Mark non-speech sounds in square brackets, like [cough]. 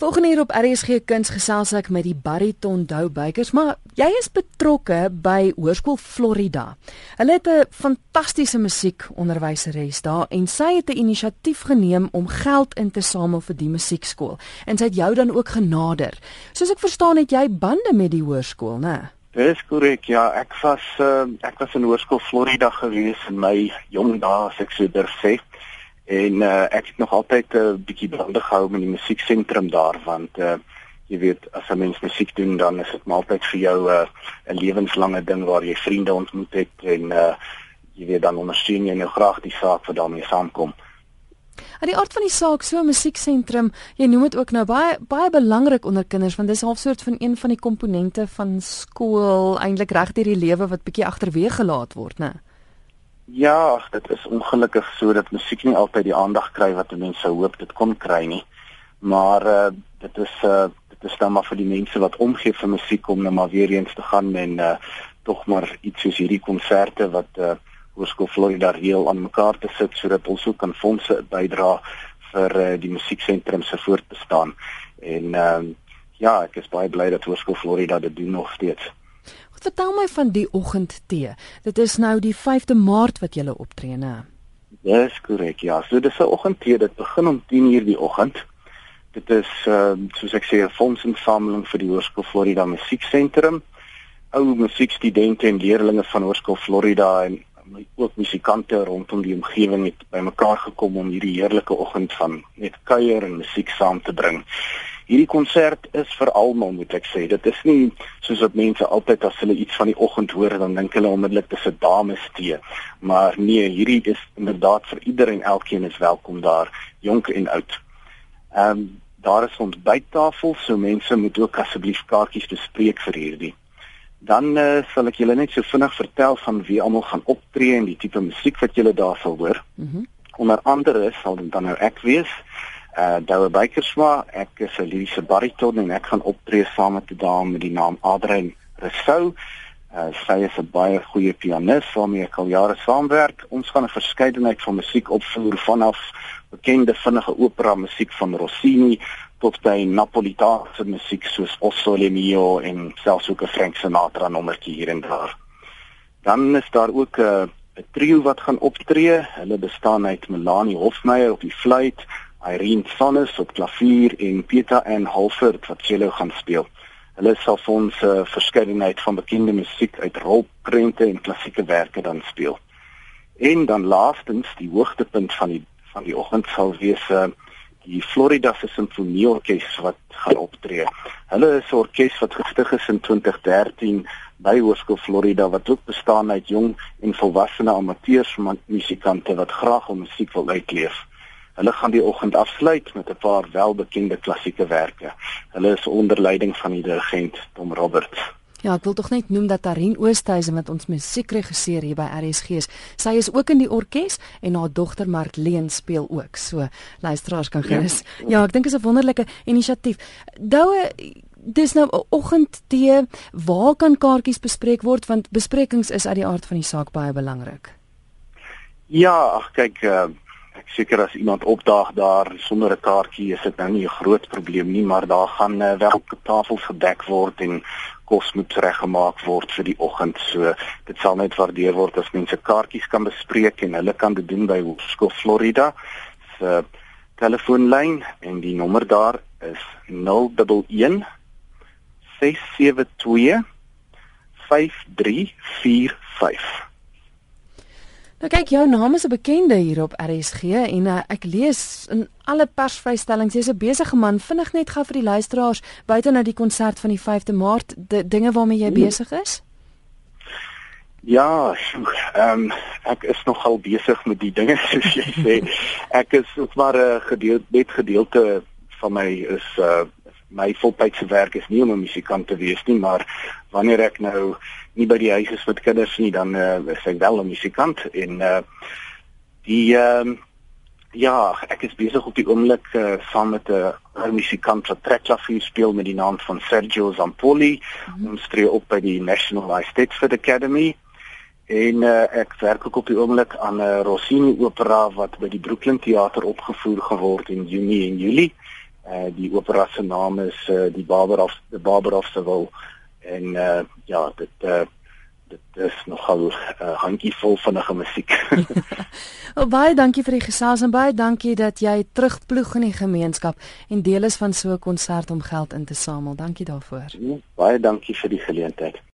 Volgende hier op RSG Kuns gesels ek met die bariton Doubykers, maar jy is betrokke by Hoërskool Florida. Hulle het 'n fantastiese musiekonderwyseres daar en sy het 'n inisiatief geneem om geld in te samel vir die musiekskool. En sy het jou dan ook genader. Soos ek verstaan het jy bande met die hoërskool, né? Dis korrek. Ja, ek was uh, ek was in Hoërskool Florida gewees in my jong dae, ek sou durf sê. En uh, ek het nog altyd 'n uh, bietjie bande gehou met die musieksentrum daar want uh, jy weet as 'n mens musiek doen dan is dit altyd vir jou 'n uh, lewenslange ding waar jy vriende ontmoet het en uh, jy weet dan ondersteun jy nou graag die saak wat daarmee saamkom. En die aard van die saak so 'n musieksentrum, jy noem dit ook nou baie baie belangrik onder kinders want dis half soort van een van die komponente van skool eintlik reg deur die lewe wat bietjie agterweeg gelaat word, né? Ja, dit is ongelukkig so dat musiek nie altyd die aandag kry wat mense hoop dit kon kry nie. Maar uh dit is uh dit is dan maar vir die mense wat omgee vir musiek om nou maar weer eens te gaan en uh tog maar iets soos hierdie konserte wat uh Hoërskool Florida reël aan mekaar te sit sodat ons ook kan fondse bydra vir uh, die musieksentrum se voortbestaan. En uh, ja, ek is baie bly dat Hoërskool Florida dit doen nog steeds. Vertel my van die oggendtee. Dit is nou die 5de Maart wat jy optree, né? Dis korrek. Ja, so dis 'n oggendtee. Dit begin om 10:00 die oggend. Dit is ehm uh, soos ek sê 'n fondsinsameling vir die Hoërskool Florida Musieksentrum. Ou musiekstudente en leerders van Hoërskool Florida en ook musikante rondom die omgewing het bymekaar gekom om hierdie heerlike oggend van net kuier en musiek saam te bring hierdie konsert is vir almal moet ek sê. Dit is nie soos wat mense altyd as hulle iets van die oggend hoor dan dink hulle onmiddellik dis 'n dames tee. Maar nee, hierdie is inderdaad vir iedereen elkeen is welkom daar, jonk en oud. Ehm um, daar is ons bytafel, so mense moet ook asseblief kaartjies bespreek vir hierdie. Dan uh, sal ek julle net so vinnig vertel van wie almal gaan optree en die tipe musiek wat julle daar sal hoor. Mhm. Mm Onder andere sal dit dan nou ek wees uh Douwe Beykersma, ek is 'n liriese bariton en ek gaan optree saam met 'n dame met die naam Adrian Rousseau. Uh sy is 'n baie goeie pianis waarmee ek al jare saamwerk. Ons gaan 'n verskeidenheid van musiek opvoer vanaf bekende vinnige opera musiek van Rossini tot by Napolitaanse musiek soos O Sole Mio en selfs ook 'n Frank Sinatra nommertjie hier en daar. Dan is daar ook 'n 'n trio wat gaan optree. Hulle bestaan uit Melanie Hofmeyer op die fluit, Irene Sonnes op klavier en Peter en Halford wat cello gaan speel. Hulle sal vir ons 'n uh, verskeidenheid van bekende musiek uit rolprente en klassieke werke dan speel. En dan laastens die hoogtepunt van die van die oggend sal wees uh, die Florida Sinfonieorkes wat gaan optree. Hulle is 'n orkes wat gestig is in 2013 by Hoërskool Florida wat ook bestaan uit jong en volwasse amateurs musikante wat graag hul musiek wil uitleef. Hulle gaan die oggend afsluit met 'n paar welbekende klassieke werke. Hulle is onder leiding van die dirigent Tom Roberts. Ja, ek wil tog net noem dat Tarin Oosthuizen wat ons musiekregisseur hier by RSG is, sy is ook in die orkes en haar dogter Martleen speel ook. So, luisteraars kan gerus. Ja, ja ek dink is 'n wonderlike inisiatief. Doue dis nou 'n oggendtee. Waar kan kaartjies bespreek word want besprekings is uit die aard van die saak baie belangrik. Ja, kyk, uh, seker as iemand opdaag daar sonder 'n kaartjie is dit nou nie 'n groot probleem nie, maar daar gaan uh, wel tafels gedek word en kos moet reggemaak word vir die oggend. So dit sal net waardeer word as mense kaartjies kan bespreek en hulle kan dit doen by Hoërskool Florida se telefoonlyn en die nommer daar is 011 672 5345 Nou kyk, jou naam is 'n bekende hier op RSG en uh, ek lees in alle persvrystellings jy's 'n besige man. Vinnig net gou vir die luisteraars buite nou die konsert van die 5de Maart, die dinge waarmee jy hmm. besig is. Ja, ehm um, ek is nogal besig met die dinge [laughs] soos jy sê. Ek is ook maar 'n uh, gedeelte net gedeelte van my is uh my voltydse werk is nie om 'n musikant te wees nie, maar wanneer ek nou nie by die huis is met kinders nie, dan uh, is ek wel 'n musikant en uh die ehm uh, ja, ek is besig op die oomblik uh, saam met 'n uh, musikant wat trekklavier speel met die naam van Sergio Zampoli. Mm -hmm. Ons tree op by die National Eisteddfod Academy. En uh, ek werk ook op die oomblik aan 'n uh, Rossini opera wat by die Brooklyn Theater opgevoer geword in Junie en Julie Uh die opera se naam is uh die Barberhof die Barberhof se wil en uh ja, dit uh dit is nogal 'n uh, handjievol vinnige musiek. oh, [laughs] baie dankie vir die gesels en baie dankie dat jy terugploeg in die gemeenskap en deel is van so 'n konsert om geld in te samel. Dankie daarvoor. Ja, baie dankie vir die geleentheid.